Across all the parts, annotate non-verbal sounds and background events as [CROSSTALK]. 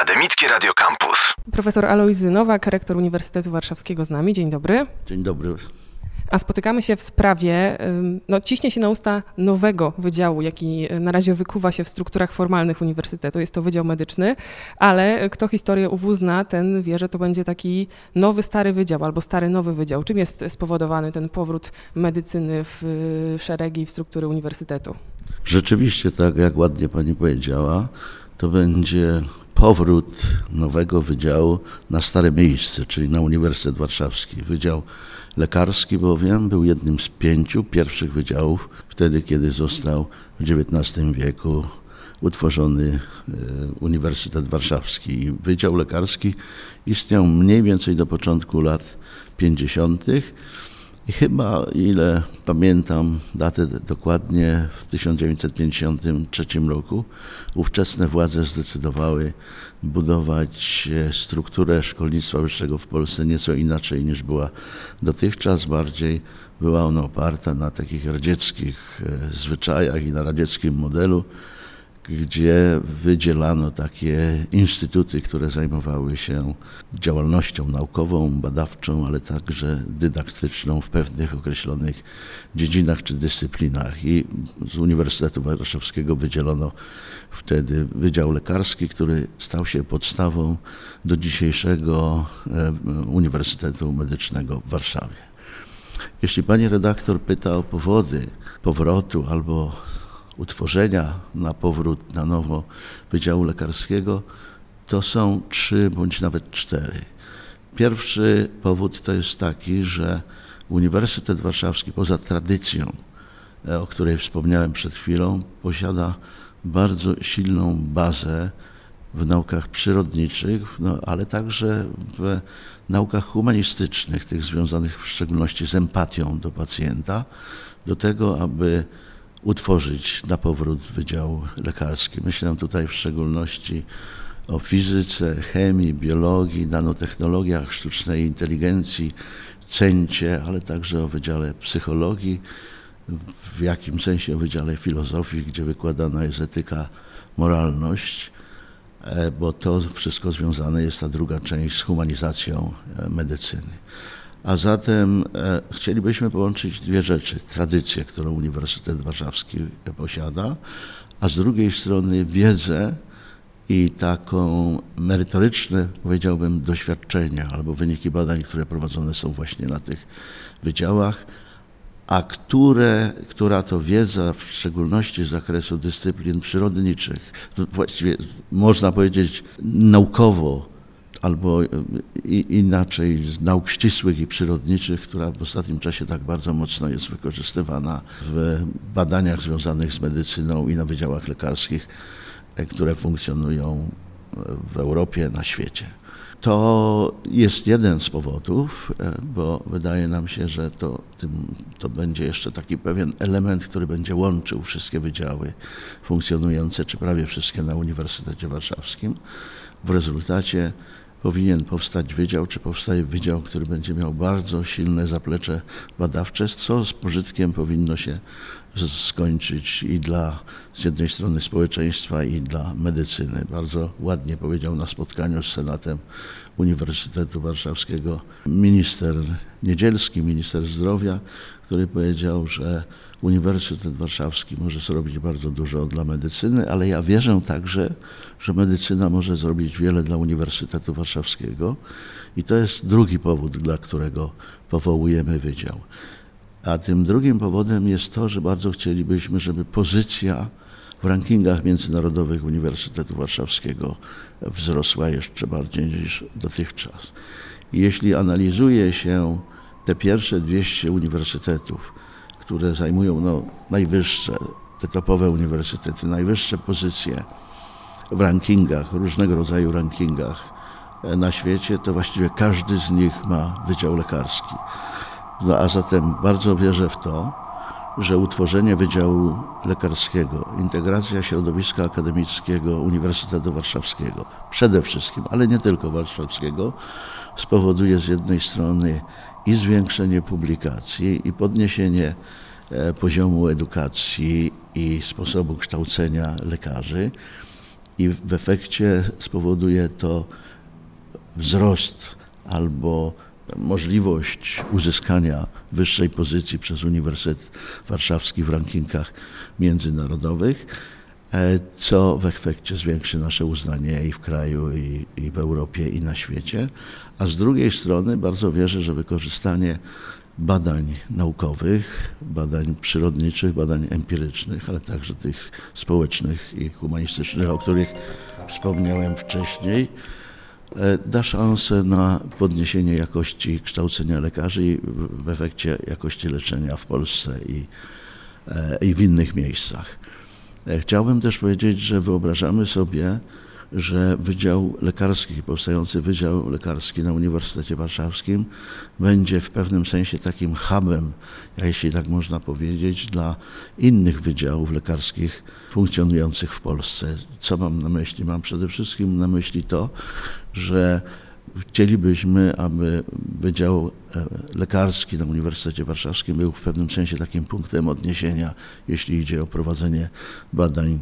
Akademickie Radio Campus. Profesor Alojzy Nowak, rektor Uniwersytetu Warszawskiego z nami. Dzień dobry. Dzień dobry. A spotykamy się w sprawie, no ciśnie się na usta nowego wydziału, jaki na razie wykuwa się w strukturach formalnych uniwersytetu. Jest to Wydział Medyczny, ale kto historię UW zna, ten wie, że to będzie taki nowy, stary wydział albo stary, nowy wydział. Czym jest spowodowany ten powrót medycyny w szeregi, w struktury uniwersytetu? Rzeczywiście, tak jak ładnie pani powiedziała, to będzie powrót nowego wydziału na stare miejsce, czyli na Uniwersytet Warszawski. Wydział lekarski bowiem był jednym z pięciu pierwszych wydziałów, wtedy kiedy został w XIX wieku utworzony e, Uniwersytet Warszawski. Wydział Lekarski istniał mniej więcej do początku lat 50. I chyba, ile pamiętam datę dokładnie, w 1953 roku ówczesne władze zdecydowały budować strukturę szkolnictwa wyższego w Polsce nieco inaczej niż była dotychczas. Bardziej była ona oparta na takich radzieckich e, zwyczajach i na radzieckim modelu gdzie wydzielano takie instytuty, które zajmowały się działalnością naukową, badawczą, ale także dydaktyczną w pewnych określonych dziedzinach czy dyscyplinach. I z Uniwersytetu Warszawskiego wydzielono wtedy Wydział Lekarski, który stał się podstawą do dzisiejszego e, Uniwersytetu Medycznego w Warszawie. Jeśli pani redaktor pyta o powody powrotu albo utworzenia na powrót na nowo Wydziału Lekarskiego, to są trzy bądź nawet cztery. Pierwszy powód to jest taki, że Uniwersytet Warszawski poza tradycją, e, o której wspomniałem przed chwilą, posiada bardzo silną bazę w naukach przyrodniczych, no, ale także w naukach humanistycznych, tych związanych w szczególności z empatią do pacjenta, do tego, aby utworzyć na powrót Wydział Lekarski. Myślę tutaj w szczególności o fizyce, chemii, biologii, nanotechnologiach, sztucznej inteligencji, cencie, ale także o Wydziale Psychologii, w jakim sensie o Wydziale Filozofii, gdzie wykładana jest etyka, moralność, e, bo to wszystko związane jest ta druga część z humanizacją e, medycyny. A zatem e, chcielibyśmy połączyć dwie rzeczy. Tradycję, którą Uniwersytet Warszawski posiada, a z drugiej strony wiedzę i taką merytoryczne, powiedziałbym, doświadczenia albo wyniki badań, które prowadzone są właśnie na tych wydziałach, a które, która to wiedza, w szczególności z zakresu dyscyplin przyrodniczych, właściwie można powiedzieć naukowo albo inaczej z nauk ścisłych i przyrodniczych, która w ostatnim czasie tak bardzo mocno jest wykorzystywana w badaniach związanych z medycyną i na wydziałach lekarskich, e, które funkcjonują w Europie, na świecie. To jest jeden z powodów, e, bo wydaje nam się, że to, tym, to będzie jeszcze taki pewien element, który będzie łączył wszystkie wydziały funkcjonujące, czy prawie wszystkie na Uniwersytecie Warszawskim. W rezultacie powinien powstać wydział, czy powstaje wydział, który będzie miał bardzo silne zaplecze badawcze, co z pożytkiem powinno się skończyć i dla z jednej strony społeczeństwa i dla medycyny. Bardzo ładnie powiedział na spotkaniu z Senatem Uniwersytetu Warszawskiego minister Niedzielski, minister zdrowia, który powiedział, że Uniwersytet Warszawski może zrobić bardzo dużo dla medycyny, ale ja wierzę także, że medycyna może zrobić wiele dla Uniwersytetu Warszawskiego i to jest drugi powód, dla którego powołujemy wydział. A tym drugim powodem jest to, że bardzo chcielibyśmy, żeby pozycja w rankingach międzynarodowych Uniwersytetu Warszawskiego wzrosła jeszcze bardziej niż dotychczas. Jeśli analizuje się te pierwsze 200 uniwersytetów, które zajmują no, najwyższe, te topowe uniwersytety, najwyższe pozycje w rankingach, różnego rodzaju rankingach e, na świecie, to właściwie każdy z nich ma wydział lekarski. No a zatem bardzo wierzę w to, że utworzenie Wydziału Lekarskiego, integracja środowiska akademickiego Uniwersytetu Warszawskiego, przede wszystkim, ale nie tylko warszawskiego, spowoduje z jednej strony i zwiększenie publikacji, i podniesienie e, poziomu edukacji i sposobu kształcenia lekarzy, i w efekcie spowoduje to wzrost albo możliwość uzyskania wyższej pozycji przez Uniwersytet Warszawski w rankingach międzynarodowych, co w efekcie zwiększy nasze uznanie i w kraju, i, i w Europie, i na świecie. A z drugiej strony bardzo wierzę, że wykorzystanie badań naukowych, badań przyrodniczych, badań empirycznych, ale także tych społecznych i humanistycznych, o których wspomniałem wcześniej, e, da szansę na podniesienie jakości kształcenia lekarzy i w efekcie jakości leczenia w Polsce i, e, i w innych miejscach. E, chciałbym też powiedzieć, że wyobrażamy sobie, że Wydział Lekarski, powstający Wydział Lekarski na Uniwersytecie Warszawskim będzie w pewnym sensie takim hubem, jeśli tak można powiedzieć, dla innych wydziałów lekarskich funkcjonujących w Polsce. Co mam na myśli? Mam przede wszystkim na myśli to, że Chcielibyśmy, aby Wydział e, Lekarski na Uniwersytecie Warszawskim był w pewnym sensie takim punktem odniesienia, jeśli idzie o prowadzenie badań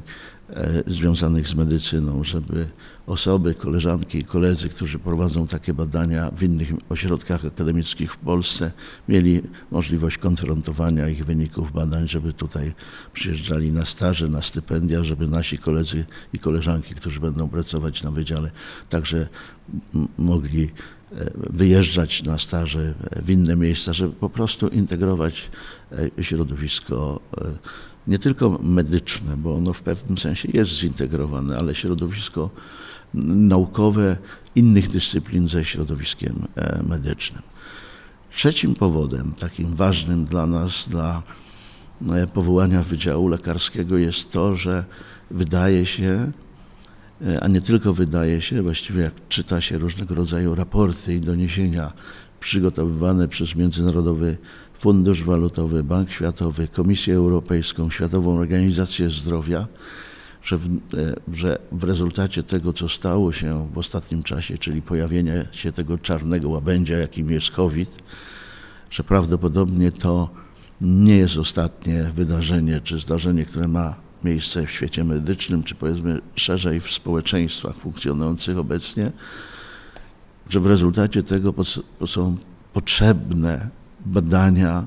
związanych z medycyną, żeby osoby, koleżanki i koledzy, którzy prowadzą takie badania w innych ośrodkach akademickich w Polsce, mieli możliwość konfrontowania ich wyników badań, żeby tutaj przyjeżdżali na staże, na stypendia, żeby nasi koledzy i koleżanki, którzy będą pracować na wydziale, także mogli e, wyjeżdżać na staże w inne miejsca, żeby po prostu integrować e, środowisko nie tylko medyczne, bo ono w pewnym sensie jest zintegrowane, ale środowisko naukowe innych dyscyplin ze środowiskiem e, medycznym. Trzecim powodem, takim ważnym dla nas, dla e, powołania Wydziału Lekarskiego jest to, że wydaje się, e, a nie tylko wydaje się, właściwie jak czyta się różnego rodzaju raporty i doniesienia przygotowywane przez Międzynarodowy Fundusz Walutowy, Bank Światowy, Komisję Europejską, Światową Organizację Zdrowia, że w, e, że w rezultacie tego, co stało się w ostatnim czasie, czyli pojawienie się tego czarnego łabędzia, jakim jest COVID, że prawdopodobnie to nie jest ostatnie wydarzenie czy zdarzenie, które ma miejsce w świecie medycznym, czy powiedzmy szerzej w społeczeństwach funkcjonujących obecnie, że w rezultacie tego są potrzebne badania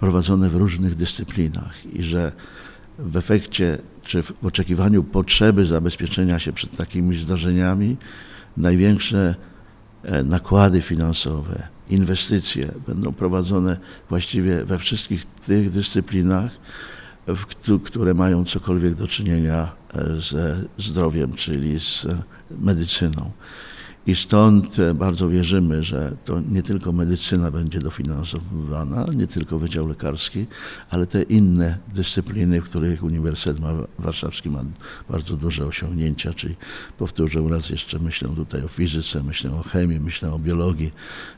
prowadzone w różnych dyscyplinach i że w efekcie czy w oczekiwaniu potrzeby zabezpieczenia się przed takimi zdarzeniami największe e, nakłady finansowe, inwestycje będą prowadzone właściwie we wszystkich tych dyscyplinach, które mają cokolwiek do czynienia e, ze zdrowiem, czyli z medycyną. I stąd e, bardzo wierzymy, że to nie tylko medycyna będzie dofinansowywana, nie tylko Wydział Lekarski, ale te inne dyscypliny, w których Uniwersytet Warszawski ma bardzo duże osiągnięcia, czyli powtórzę raz jeszcze, myślę tutaj o fizyce, myślę o chemii, myślę o biologii,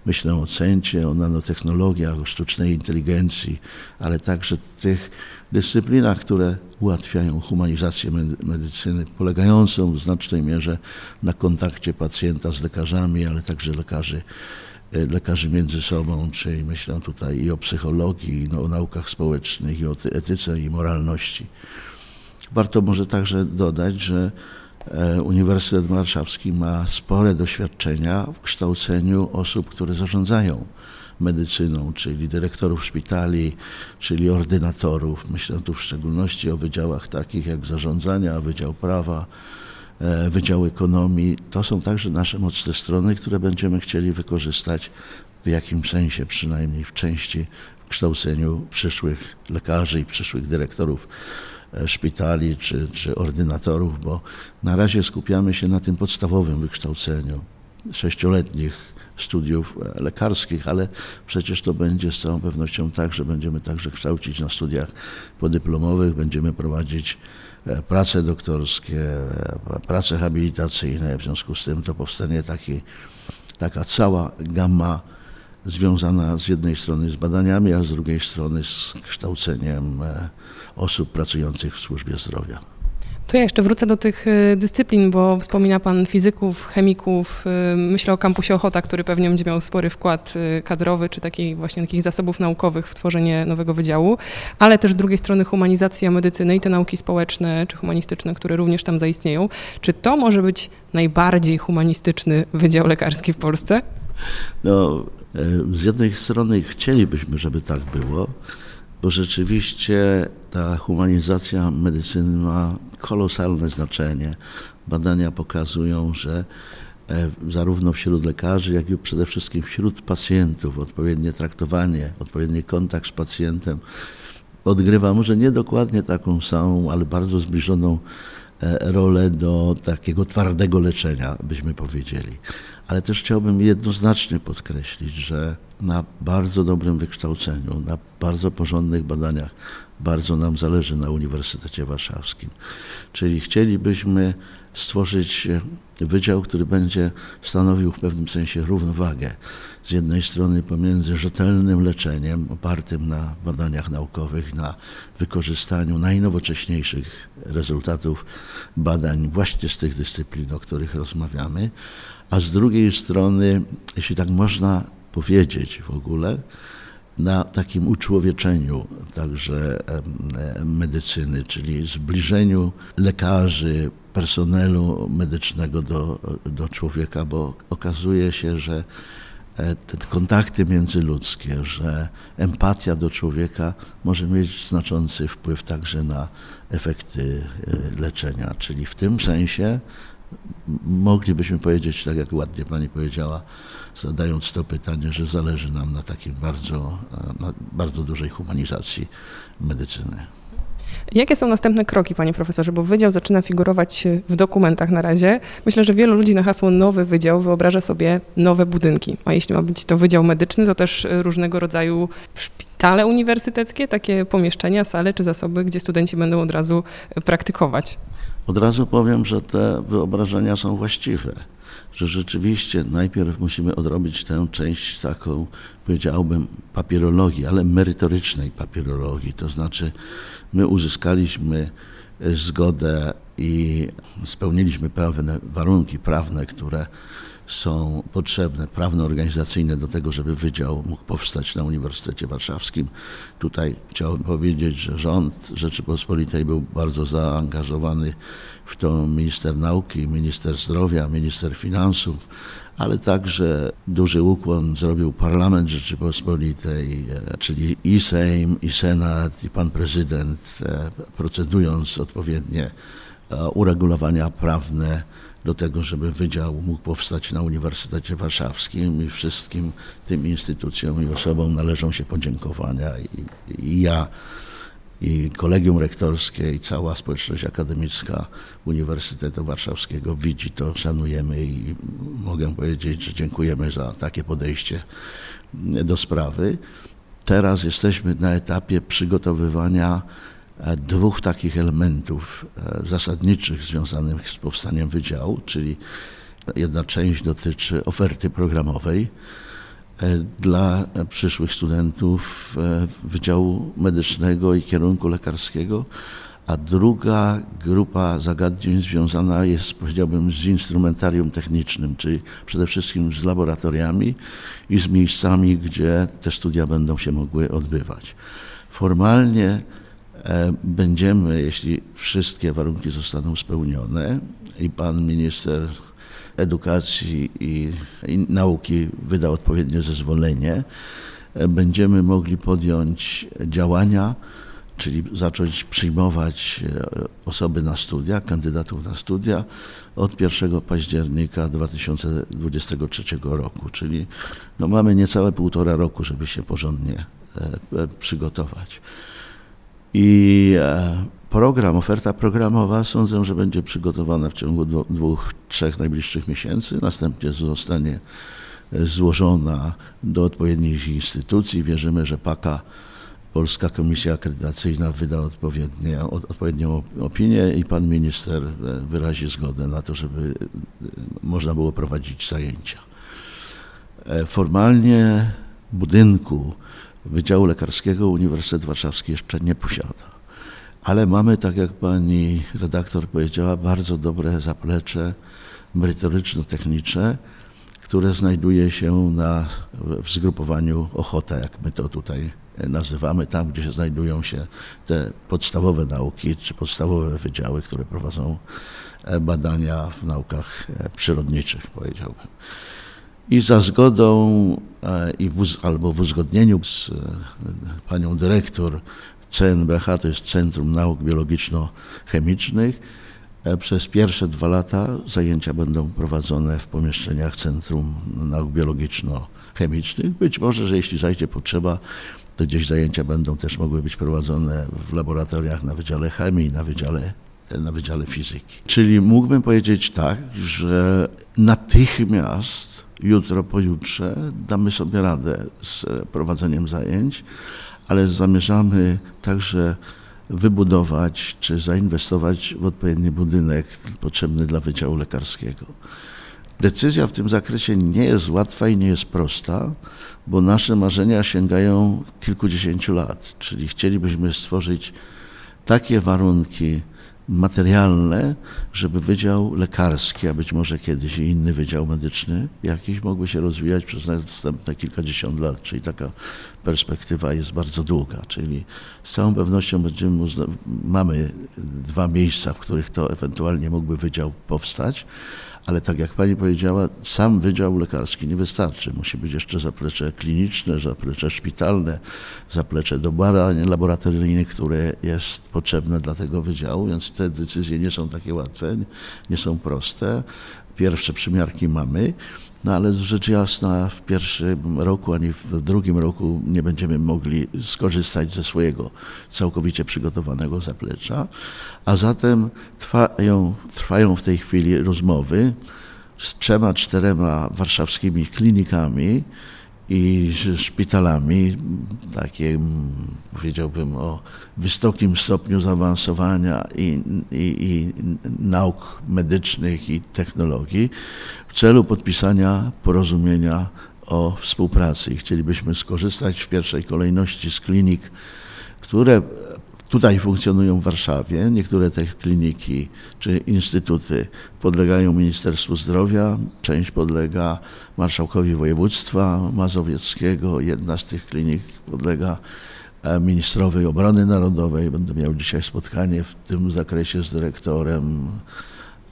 myślę o cencie, o nanotechnologiach, o sztucznej inteligencji, ale także tych dyscyplinach, które ułatwiają humanizację medycyny, polegającą w znacznej mierze na kontakcie pacjenta z lekarzami, ale także lekarzy, e, lekarzy między sobą, czyli myślę tutaj i o psychologii, i o naukach społecznych, i o etyce i moralności. Warto może także dodać, że e, Uniwersytet Warszawski ma spore doświadczenia w kształceniu osób, które zarządzają medycyną, czyli dyrektorów szpitali, czyli ordynatorów. Myślę tu w szczególności o wydziałach takich jak zarządzania, Wydział Prawa, e, Wydział Ekonomii. To są także nasze mocne strony, które będziemy chcieli wykorzystać w jakimś sensie, przynajmniej w części w kształceniu przyszłych lekarzy i przyszłych dyrektorów e, szpitali czy, czy ordynatorów, bo na razie skupiamy się na tym podstawowym wykształceniu sześcioletnich studiów e, lekarskich, ale przecież to będzie z całą pewnością tak, że będziemy także kształcić na studiach podyplomowych, będziemy prowadzić e, prace doktorskie, e, prace habilitacyjne, w związku z tym to powstanie taki, taka cała gamma związana z jednej strony z badaniami, a z drugiej strony z kształceniem osób pracujących w służbie zdrowia. To ja jeszcze wrócę do tych y, dyscyplin, bo wspomina Pan fizyków, chemików. Y, myślę o kampusie Ochota, który pewnie będzie miał spory wkład y, kadrowy, czy takiej właśnie takich zasobów naukowych w tworzenie nowego wydziału, ale też z drugiej strony humanizacja medycyny i te nauki społeczne czy humanistyczne, które również tam zaistnieją. Czy to może być najbardziej humanistyczny wydział lekarski w Polsce? No, e, z jednej strony chcielibyśmy, żeby tak było, bo rzeczywiście ta humanizacja medycyny ma kolosalne znaczenie. Badania pokazują, że e, zarówno wśród lekarzy, jak i przede wszystkim wśród pacjentów odpowiednie traktowanie, odpowiedni kontakt z pacjentem odgrywa może nie dokładnie taką samą, ale bardzo zbliżoną rolę do takiego twardego leczenia, byśmy powiedzieli. Ale też chciałbym jednoznacznie podkreślić, że na bardzo dobrym wykształceniu, na bardzo porządnych badaniach bardzo nam zależy na Uniwersytecie Warszawskim. Czyli chcielibyśmy stworzyć wydział, który będzie stanowił w pewnym sensie równowagę z jednej strony pomiędzy rzetelnym leczeniem opartym na badaniach naukowych, na wykorzystaniu najnowocześniejszych rezultatów badań właśnie z tych dyscyplin, o których rozmawiamy, a z drugiej strony, jeśli tak można powiedzieć w ogóle, na takim uczłowieczeniu także medycyny, czyli zbliżeniu lekarzy, personelu medycznego do, do człowieka, bo okazuje się, że te kontakty międzyludzkie, że empatia do człowieka może mieć znaczący wpływ także na efekty e, leczenia. Czyli w tym sensie moglibyśmy powiedzieć, tak jak ładnie Pani powiedziała, zadając to pytanie, że zależy nam na takiej bardzo, na bardzo dużej humanizacji medycyny. Jakie są następne kroki, panie profesorze? Bo wydział zaczyna figurować w dokumentach na razie. Myślę, że wielu ludzi na hasło nowy wydział wyobraża sobie nowe budynki. A jeśli ma być to wydział medyczny, to też różnego rodzaju szpitale uniwersyteckie, takie pomieszczenia, sale czy zasoby, gdzie studenci będą od razu praktykować. Od razu powiem, że te wyobrażenia są właściwe, że rzeczywiście najpierw musimy odrobić tę część taką, powiedziałbym, papierologii, ale merytorycznej papierologii. To znaczy, my uzyskaliśmy zgodę i spełniliśmy pewne warunki prawne, które są potrzebne, prawno-organizacyjne do tego, żeby wydział mógł powstać na Uniwersytecie Warszawskim. Tutaj chciałbym powiedzieć, że rząd Rzeczypospolitej był bardzo zaangażowany w to minister nauki, minister zdrowia, minister finansów, ale także duży ukłon zrobił Parlament Rzeczypospolitej, e, czyli i Sejm, i Senat, i pan prezydent, e, procedując odpowiednie e, uregulowania prawne do tego, żeby wydział mógł powstać na Uniwersytecie Warszawskim i wszystkim tym instytucjom i osobom należą się podziękowania. I, i ja i kolegium rektorskie i cała społeczność akademicka Uniwersytetu Warszawskiego widzi to, szanujemy i mogę powiedzieć, że dziękujemy za takie podejście do sprawy. Teraz jesteśmy na etapie przygotowywania E, dwóch takich elementów e, zasadniczych związanych z powstaniem wydziału, czyli jedna część dotyczy oferty programowej dla przyszłych studentów Wydziału Medycznego i kierunku lekarskiego, a druga grupa zagadnień związana jest, powiedziałbym, z instrumentarium technicznym, czyli przede wszystkim z laboratoriami i z miejscami, gdzie te studia będą się mogły odbywać. Formalnie E, będziemy, jeśli wszystkie warunki zostaną spełnione i pan minister edukacji i, i nauki wyda odpowiednie zezwolenie, e, będziemy mogli podjąć działania, czyli zacząć przyjmować e, osoby na studia, kandydatów na studia od 1 października 2023 roku, czyli no mamy niecałe półtora roku, żeby się porządnie przygotować. I e, program, oferta programowa sądzę, że będzie przygotowana w ciągu dwóch, trzech najbliższych miesięcy. Następnie zostanie e, złożona do odpowiednich instytucji. Wierzymy, że PAKA, Polska Komisja Akredytacyjna, wyda odpowiednią opinię i pan minister e, wyrazi zgodę na to, żeby można było prowadzić zajęcia. Formalnie budynku Wydziału Lekarskiego Uniwersytet Warszawski jeszcze nie posiada. Ale mamy, tak jak pani redaktor powiedziała, bardzo dobre zaplecze merytoryczno-techniczne, które znajduje się na, w zgrupowaniu Ochota, jak my to tutaj nazywamy, tam gdzie się znajdują się te podstawowe nauki czy podstawowe wydziały, które prowadzą e, badania w naukach e, przyrodniczych, powiedziałbym. I za zgodą e, i w, albo w uzgodnieniu z panią dyrektor CNBH, to jest Centrum Nauk Biologiczno-Chemicznych, przez pierwsze dwa lata zajęcia będą prowadzone w pomieszczeniach Centrum Nauk Biologiczno-Chemicznych. Być może, że jeśli zajdzie potrzeba, to gdzieś zajęcia będą też mogły być prowadzone w laboratoriach na Wydziale Chemii, na Wydziale, na wydziale Fizyki. Czyli mógłbym powiedzieć tak, że natychmiast jutro, pojutrze damy sobie radę z prowadzeniem zajęć, ale zamierzamy także wybudować czy zainwestować w odpowiedni budynek potrzebny dla Wydziału Lekarskiego. Decyzja w tym zakresie nie jest łatwa i nie jest prosta, bo nasze marzenia sięgają kilkudziesięciu lat, czyli chcielibyśmy stworzyć takie warunki materialne, żeby Wydział Lekarski, a być może kiedyś i inny Wydział Medyczny jakiś mógłby się rozwijać przez następne kilkadziesiąt lat, czyli taka perspektywa jest bardzo długa, czyli z całą pewnością będziemy mamy dwa miejsca, w których to ewentualnie mógłby Wydział powstać, ale tak jak pani powiedziała, sam Wydział Lekarski nie wystarczy. Musi być jeszcze zaplecze kliniczne, zaplecze szpitalne, zaplecze do badań laboratoryjnych, które jest potrzebne dla tego wydziału, więc te decyzje nie są takie łatwe, nie są proste. Pierwsze przymiarki mamy. No ale rzecz jasna w pierwszym roku ani w drugim roku nie będziemy mogli skorzystać ze swojego całkowicie przygotowanego zaplecza, a zatem trwają, trwają w tej chwili rozmowy z trzema, czterema warszawskimi klinikami, i szpitalami, takim powiedziałbym o wysokim stopniu zaawansowania i, i, i, nauk medycznych i technologii w celu podpisania porozumienia o współpracy. Chcielibyśmy skorzystać w pierwszej kolejności z klinik, które tutaj funkcjonują w Warszawie. Niektóre te kliniki czy instytuty podlegają Ministerstwu Zdrowia, część podlega marszałkowi województwa mazowieckiego, jedna z tych klinik podlega e, ministrowej obrony narodowej. Będę miał dzisiaj spotkanie w tym zakresie z dyrektorem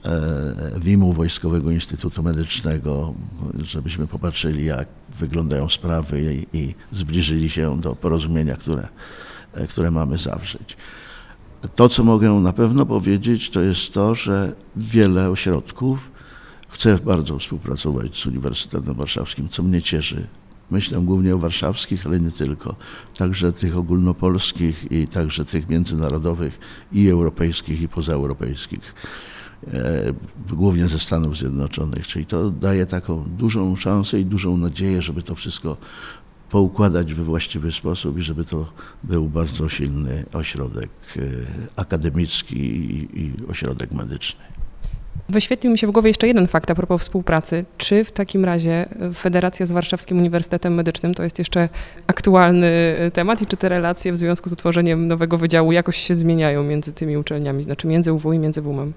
e, WIM-u Wojskowego Instytutu Medycznego, żebyśmy popatrzyli, jak wyglądają sprawy i, i zbliżyli się do porozumienia, które które mamy zawrzeć. To, co mogę na pewno powiedzieć, to jest to, że wiele ośrodków chce bardzo współpracować z Uniwersytetem Warszawskim, co mnie cieszy. Myślę głównie o warszawskich, ale nie tylko. Także tych ogólnopolskich i także tych międzynarodowych i europejskich i pozaeuropejskich. E, głównie ze Stanów Zjednoczonych. Czyli to daje taką dużą szansę i dużą nadzieję, żeby to wszystko poukładać we właściwy sposób i żeby to był bardzo silny ośrodek e, akademicki i, ośrodek medyczny. Wyświetlił mi się w głowie jeszcze jeden fakt a propos współpracy. Czy w takim razie Federacja z Warszawskim Uniwersytetem Medycznym to jest jeszcze aktualny e, temat i czy te relacje w związku z utworzeniem nowego wydziału jakoś się zmieniają między tymi uczelniami, znaczy między UW i między WUM-em?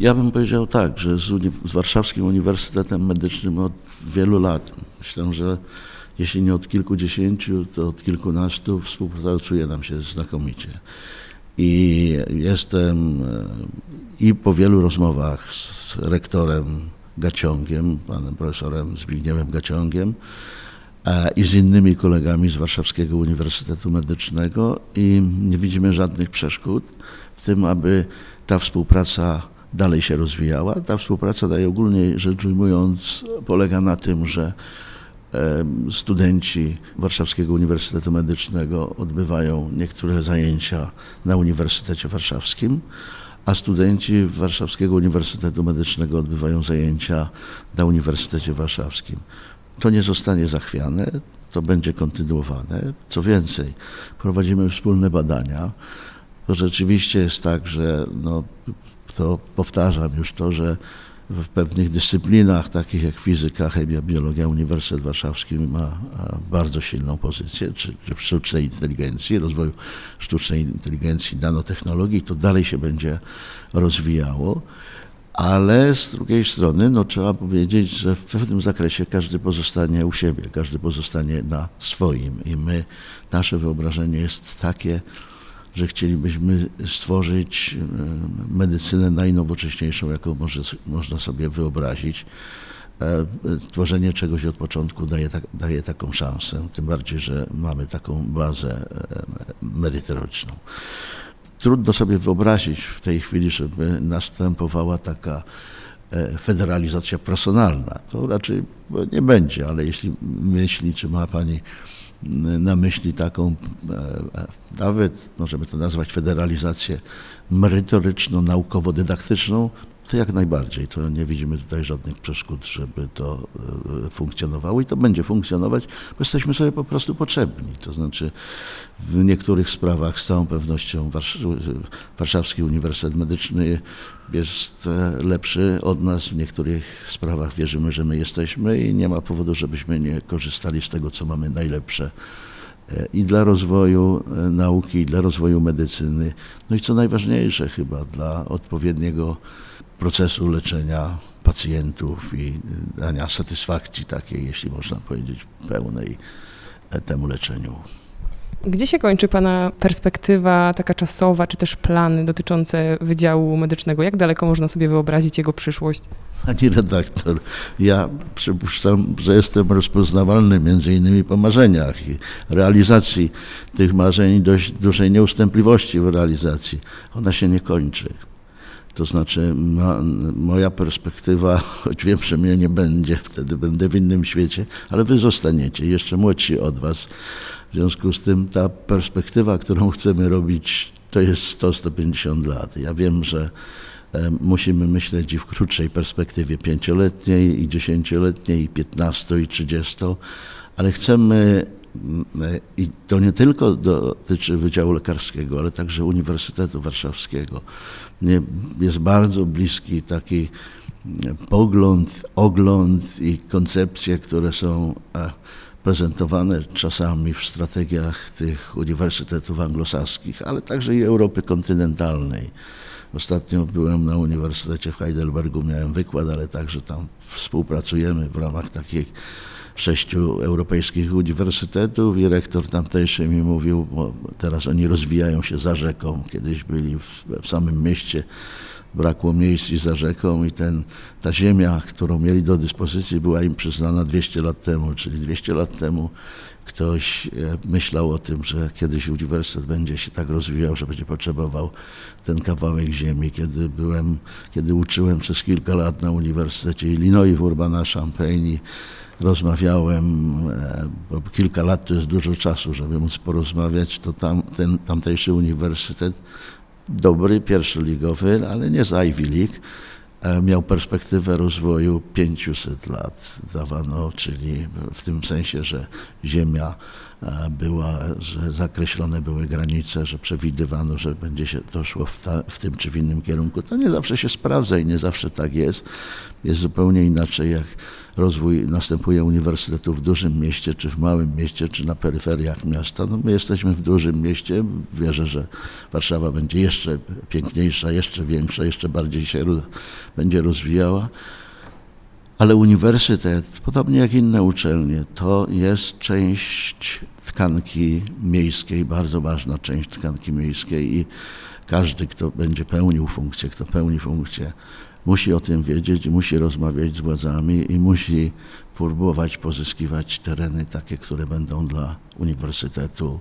Ja bym powiedział tak, że z, z Warszawskim Uniwersytetem Medycznym od wielu lat myślę, że jeśli nie od kilkudziesięciu, to od kilkunastu współpracuje nam się znakomicie. I jestem e, i po wielu rozmowach z rektorem Gaciągiem, panem profesorem Zbigniewem Gaciągiem, i z innymi kolegami z Warszawskiego Uniwersytetu Medycznego i nie widzimy żadnych przeszkód w tym, aby ta współpraca dalej się rozwijała. Ta współpraca daje ogólnie rzecz ujmując polega na tym, że Studenci Warszawskiego Uniwersytetu Medycznego odbywają niektóre zajęcia na Uniwersytecie Warszawskim, a studenci Warszawskiego Uniwersytetu Medycznego odbywają zajęcia na Uniwersytecie Warszawskim. To nie zostanie zachwiane, to będzie kontynuowane. Co więcej, prowadzimy wspólne badania. To rzeczywiście jest tak, że no, to powtarzam już to, że w pewnych dyscyplinach, takich jak fizyka, chemia, biologia, Uniwersytet Warszawski ma bardzo silną pozycję, czy, czy w sztucznej inteligencji, rozwoju sztucznej inteligencji, nanotechnologii, to dalej się będzie rozwijało. Ale z drugiej strony no, trzeba powiedzieć, że w pewnym zakresie każdy pozostanie u siebie, każdy pozostanie na swoim i my, nasze wyobrażenie jest takie, że chcielibyśmy stworzyć e, medycynę najnowocześniejszą, jaką może, można sobie wyobrazić. E, tworzenie czegoś od początku daje, tak, daje taką szansę, tym bardziej, że mamy taką bazę e, merytoryczną. Trudno sobie wyobrazić w tej chwili, żeby następowała taka federalizacja personalna. To raczej nie będzie, ale jeśli myśli, czy ma Pani na myśli taką, e, nawet możemy to nazwać federalizację merytoryczno-naukowo-dydaktyczną, to jak najbardziej. To nie widzimy tutaj żadnych przeszkód, żeby to e, funkcjonowało i to będzie funkcjonować, bo jesteśmy sobie po prostu potrzebni. To znaczy w niektórych sprawach z całą pewnością Warszawski Uniwersytet Medyczny jest e, lepszy od nas. W niektórych sprawach wierzymy, że my jesteśmy i nie ma powodu, żebyśmy nie korzystali z tego, co mamy najlepsze e, i dla rozwoju nauki, i dla rozwoju medycyny, no i co najważniejsze chyba dla odpowiedniego procesu leczenia pacjentów i dania satysfakcji takiej, jeśli można powiedzieć, pełnej temu leczeniu. Gdzie się kończy Pana perspektywa taka czasowa, czy też plany dotyczące Wydziału Medycznego? Jak daleko można sobie wyobrazić jego przyszłość? Pani redaktor, ja przypuszczam, że jestem rozpoznawalny między innymi po marzeniach i realizacji tych marzeń i dość dużej nieustępliwości w realizacji. Ona się nie kończy. To znaczy ma, moja perspektywa, [LAUGHS] choć wiem, że mnie nie będzie, wtedy będę w innym świecie, ale wy zostaniecie, jeszcze młodsi od was. W związku z tym ta perspektywa, którą [LAUGHS] chcemy robić, to jest 100-150 lat. Ja wiem, że e, musimy myśleć i w krótszej perspektywie pięcioletniej, i dziesięcioletniej, i piętnasto, i trzydziesto, ale chcemy e, i to nie tylko dotyczy Wydziału Lekarskiego, ale także Uniwersytetu Warszawskiego jest bardzo bliski taki pogląd, ogląd i koncepcje, które są e, prezentowane czasami w strategiach tych uniwersytetów anglosaskich, ale także i Europy kontynentalnej. Ostatnio byłem na Uniwersytecie w Heidelbergu, miałem wykład, ale także tam współpracujemy w ramach takich sześciu europejskich uniwersytetów i rektor tamtejszy mi mówił, bo teraz oni rozwijają się za rzeką, kiedyś byli w, w samym mieście, brakło miejsc i za rzeką i ten, ta ziemia, którą mieli do dyspozycji była im przyznana 200 lat temu, czyli 200 lat temu ktoś e, myślał o tym, że kiedyś uniwersytet będzie się tak rozwijał, że będzie potrzebował ten kawałek ziemi. Kiedy byłem, kiedy uczyłem przez kilka lat na Uniwersytecie Illinois w Urbana-Champaign rozmawiałem, e, bo kilka lat to jest dużo czasu, żeby móc porozmawiać, to tam, ten tamtejszy uniwersytet, dobry, pierwszoligowy, ale nie z Ivy League, e, miał perspektywę rozwoju 500 lat, dawano, czyli w tym sensie, że ziemia była, że zakreślone były granice, że przewidywano, że będzie się to szło w, ta, w tym czy w innym kierunku. To nie zawsze się sprawdza i nie zawsze tak jest. Jest zupełnie inaczej, jak rozwój następuje uniwersytetu w dużym mieście, czy w małym mieście, czy na peryferiach miasta. No my jesteśmy w dużym mieście. Wierzę, że Warszawa będzie jeszcze piękniejsza, jeszcze większa, jeszcze bardziej się będzie rozwijała. Ale uniwersytet, podobnie jak inne uczelnie, to jest część tkanki miejskiej, bardzo ważna część tkanki miejskiej i każdy, kto będzie pełnił funkcję, kto pełni funkcję musi o tym wiedzieć, musi rozmawiać z władzami i musi próbować pozyskiwać tereny takie, które będą dla uniwersytetu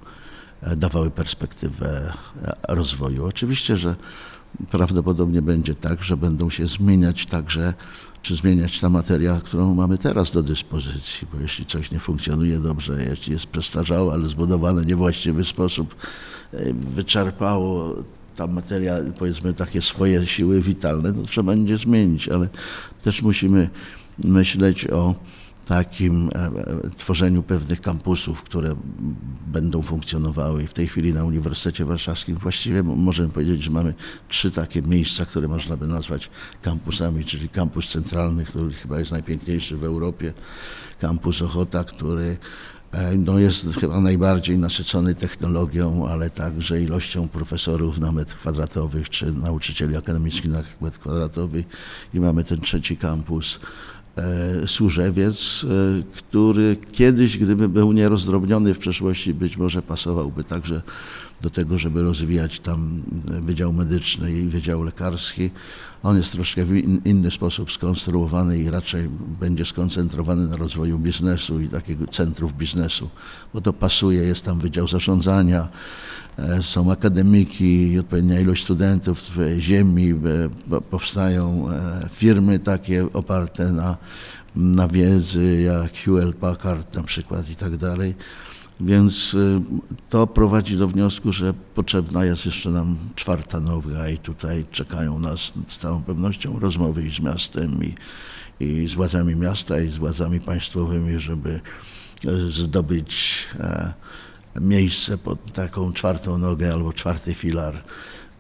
e, dawały perspektywę e, rozwoju. Oczywiście, że prawdopodobnie będzie tak, że będą się zmieniać także, czy zmieniać ta materia, którą mamy teraz do dyspozycji, bo jeśli coś nie funkcjonuje dobrze, jeśli jest przestarzałe, ale zbudowane w niewłaściwy sposób, e, wyczerpało ta materia, powiedzmy, takie swoje siły witalne, to trzeba będzie zmienić, ale też musimy myśleć o takim e, tworzeniu pewnych kampusów, które będą funkcjonowały. W tej chwili na Uniwersytecie Warszawskim właściwie możemy powiedzieć, że mamy trzy takie miejsca, które można by nazwać kampusami, czyli kampus centralny, który chyba jest najpiękniejszy w Europie, kampus Ochota, który E, no jest chyba najbardziej nasycony technologią, ale także ilością profesorów na metr kwadratowy, czy nauczycieli akademickich na metr kwadratowy. I mamy ten trzeci kampus e, Służewiec, e, który kiedyś, gdyby był nierozdrobniony w przeszłości, być może pasowałby także do tego, żeby rozwijać tam Wydział Medyczny i Wydział Lekarski. On jest troszkę w inny sposób skonstruowany i raczej będzie skoncentrowany na rozwoju biznesu i takiego centrów biznesu, bo to pasuje, jest tam Wydział Zarządzania, e, są akademiki, odpowiednia ilość studentów, ziemi, e, powstają e, firmy takie oparte na, na wiedzy, jak Hewlett Packard na przykład i tak dalej. Więc y, to prowadzi do wniosku, że potrzebna jest jeszcze nam czwarta noga i tutaj czekają nas z całą pewnością rozmowy i z miastem i, i z władzami miasta i z władzami państwowymi, żeby e, zdobyć e, miejsce pod taką czwartą nogę albo czwarty filar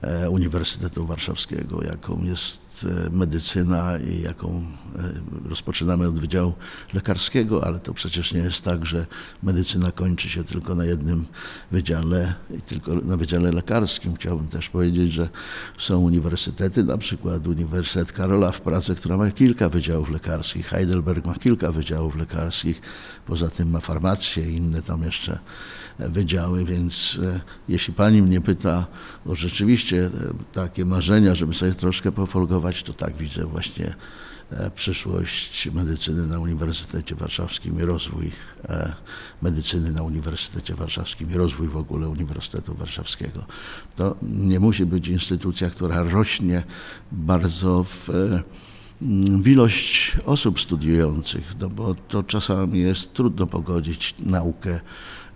e, Uniwersytetu Warszawskiego, jaką jest E, medycyna i jaką e, rozpoczynamy od Wydziału Lekarskiego, ale to przecież nie jest tak, że medycyna kończy się tylko na jednym wydziale i tylko na Wydziale Lekarskim. Chciałbym też powiedzieć, że są uniwersytety, na przykład Uniwersytet Karola w Pradze, która ma kilka wydziałów lekarskich, Heidelberg ma kilka wydziałów lekarskich, poza tym ma farmację i inne tam jeszcze wydziały, więc e, jeśli pani mnie pyta o rzeczywiście takie marzenia, żeby sobie troszkę pofolgować, to tak widzę właśnie e, przyszłość medycyny na Uniwersytecie Warszawskim i rozwój e, medycyny na Uniwersytecie Warszawskim i rozwój w ogóle Uniwersytetu Warszawskiego. To nie musi być instytucja, która rośnie bardzo w, e, w ilość osób studiujących, no bo to czasami jest trudno pogodzić naukę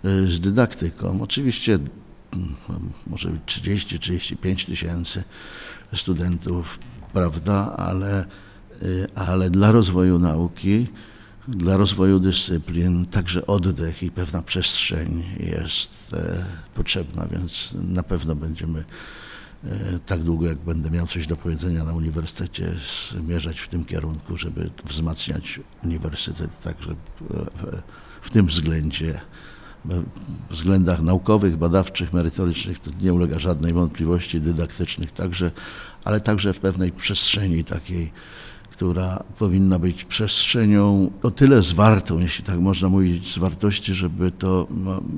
z dydaktyką. Oczywiście może 30-35 tysięcy studentów prawda, ale, y, ale dla rozwoju nauki, dla rozwoju dyscyplin także oddech i pewna przestrzeń jest e, potrzebna, więc na pewno będziemy e, tak długo, jak będę miał coś do powiedzenia na uniwersytecie, zmierzać w tym kierunku, żeby wzmacniać uniwersytet także w, w tym względzie względach naukowych, badawczych, merytorycznych, to nie ulega żadnej wątpliwości, dydaktycznych także, ale także w pewnej przestrzeni takiej, która powinna być przestrzenią o tyle zwartą, jeśli tak można mówić, z wartości, żeby to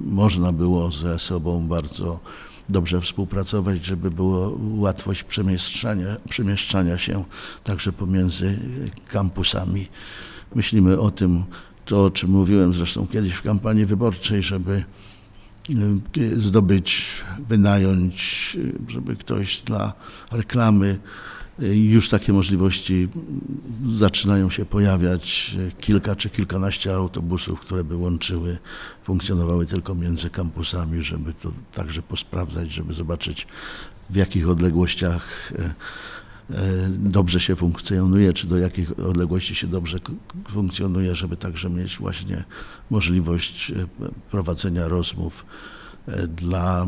można było ze sobą bardzo dobrze współpracować, żeby była łatwość przemieszczania, przemieszczania się także pomiędzy kampusami. Myślimy o tym, to o czym mówiłem zresztą kiedyś w kampanii wyborczej, żeby y, zdobyć, wynająć, y, żeby ktoś dla reklamy y, już takie możliwości zaczynają się pojawiać. Kilka czy kilkanaście autobusów, które by łączyły, funkcjonowały tylko między kampusami, żeby to także posprawdzać, żeby zobaczyć w jakich odległościach dobrze się funkcjonuje, czy do jakich odległości się dobrze funkcjonuje, żeby także mieć właśnie możliwość e, prowadzenia rozmów e, dla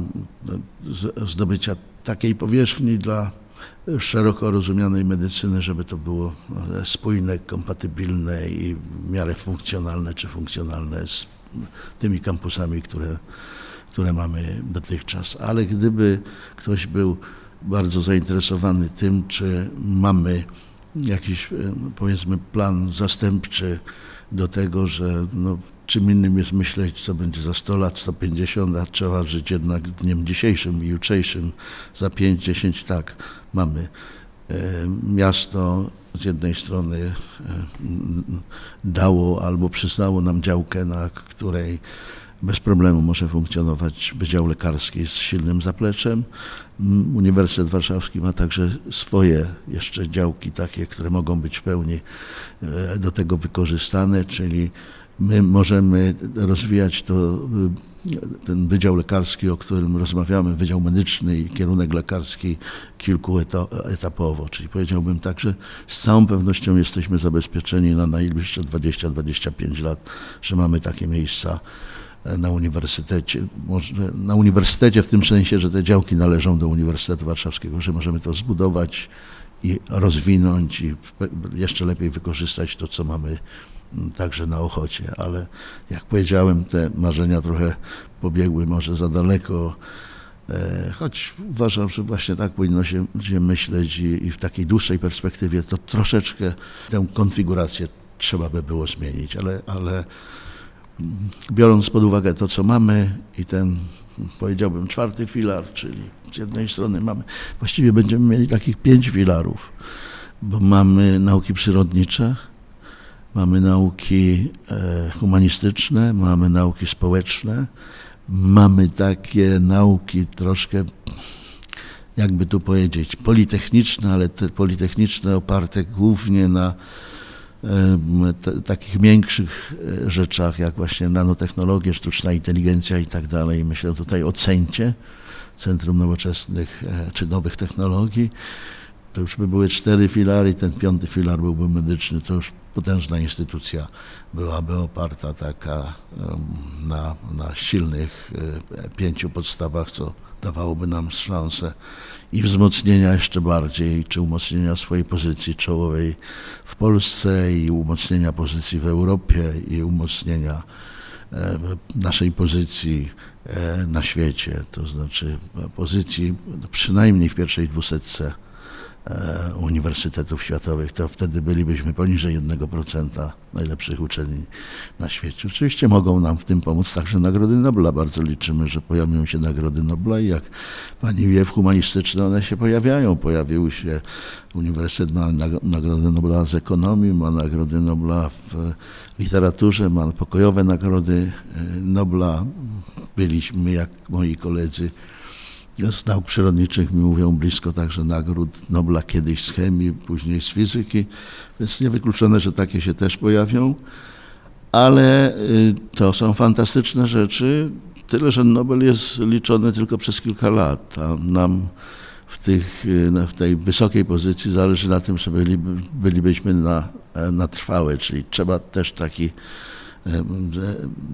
zdobycia takiej powierzchni dla szeroko rozumianej medycyny, żeby to było spójne, kompatybilne i w miarę funkcjonalne czy funkcjonalne z tymi kampusami, które, które mamy dotychczas. Ale gdyby ktoś był bardzo zainteresowany tym, czy mamy jakiś, e, powiedzmy, plan zastępczy do tego, że no, czym innym jest myśleć, co będzie za 100 lat, 150, a trzeba żyć jednak dniem dzisiejszym i jutrzejszym. Za 5-10 tak mamy e, miasto z jednej strony e, dało albo przyznało nam działkę, na której bez problemu może funkcjonować Wydział Lekarski z silnym zapleczem. Uniwersytet Warszawski ma także swoje jeszcze działki takie, które mogą być w pełni e, do tego wykorzystane, czyli My możemy rozwijać to, ten wydział lekarski, o którym rozmawiamy, wydział medyczny i kierunek lekarski kilkuetapowo. Czyli powiedziałbym tak, że z całą pewnością jesteśmy zabezpieczeni na najbliższe 20-25 lat, że mamy takie miejsca na uniwersytecie. Może na uniwersytecie w tym sensie, że te działki należą do Uniwersytetu Warszawskiego, że możemy to zbudować i rozwinąć i jeszcze lepiej wykorzystać to, co mamy także na Ochocie, ale jak powiedziałem, te marzenia trochę pobiegły może za daleko, e, choć uważam, że właśnie tak powinno się, się myśleć i, i w takiej dłuższej perspektywie to troszeczkę tę konfigurację trzeba by było zmienić, ale, ale biorąc pod uwagę to, co mamy i ten, powiedziałbym, czwarty filar, czyli z jednej strony mamy, właściwie będziemy mieli takich pięć filarów, bo mamy nauki przyrodnicze, mamy nauki e, humanistyczne, mamy nauki społeczne, mamy takie nauki troszkę, jakby tu powiedzieć, politechniczne, ale te politechniczne oparte głównie na e, takich większych e, rzeczach, jak właśnie nanotechnologie, sztuczna inteligencja i tak dalej. Myślę tutaj o CENTie, Centrum Nowoczesnych czy Nowych Technologii. To już by były cztery filary, ten piąty filar byłby medyczny, to już potężna instytucja byłaby oparta taka na, na silnych e, pięciu podstawach, co dawałoby nam szansę i wzmocnienia jeszcze bardziej, czy umocnienia swojej pozycji czołowej w Polsce i umocnienia pozycji w Europie i umocnienia e, naszej pozycji e, na świecie, to znaczy pozycji przynajmniej w pierwszej dwusetce uniwersytetów światowych, to wtedy bylibyśmy poniżej 1% najlepszych uczelni na świecie. Oczywiście mogą nam w tym pomóc także Nagrody Nobla. Bardzo liczymy, że pojawią się Nagrody Nobla i jak pani wie, w humanistyczne one się pojawiają. Pojawiły się, Uniwersytet ma Nagrodę Nobla z ekonomii, ma Nagrody Nobla w literaturze, ma pokojowe Nagrody e, Nobla. Byliśmy, jak moi koledzy, z nauk przyrodniczych mi mówią blisko także nagród Nobla kiedyś z chemii, później z fizyki, więc niewykluczone, że takie się też pojawią, ale y, to są fantastyczne rzeczy, tyle, że Nobel jest liczony tylko przez kilka lat, a nam w, tych, y, w tej wysokiej pozycji zależy na tym, że byli, bylibyśmy na, na trwałe, czyli trzeba też taki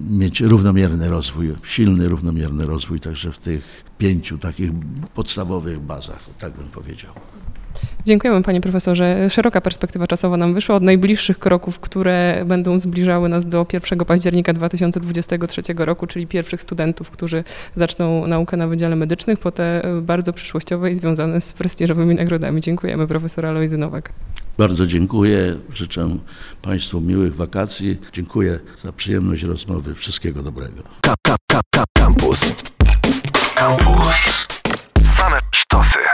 mieć równomierny rozwój, silny, równomierny rozwój także w tych pięciu takich podstawowych bazach, tak bym powiedział. Dziękujemy panie profesorze. Szeroka perspektywa czasowa nam wyszła od najbliższych kroków, które będą zbliżały nas do 1 października 2023 roku, czyli pierwszych studentów, którzy zaczną naukę na Wydziale Medycznych, po te bardzo przyszłościowe i związane z prestiżowymi nagrodami. Dziękujemy profesor Alojzy Nowak. Bardzo dziękuję. Życzę Państwu miłych wakacji. Dziękuję za przyjemność rozmowy. Wszystkiego dobrego. Campus. Campus. Same sztosy.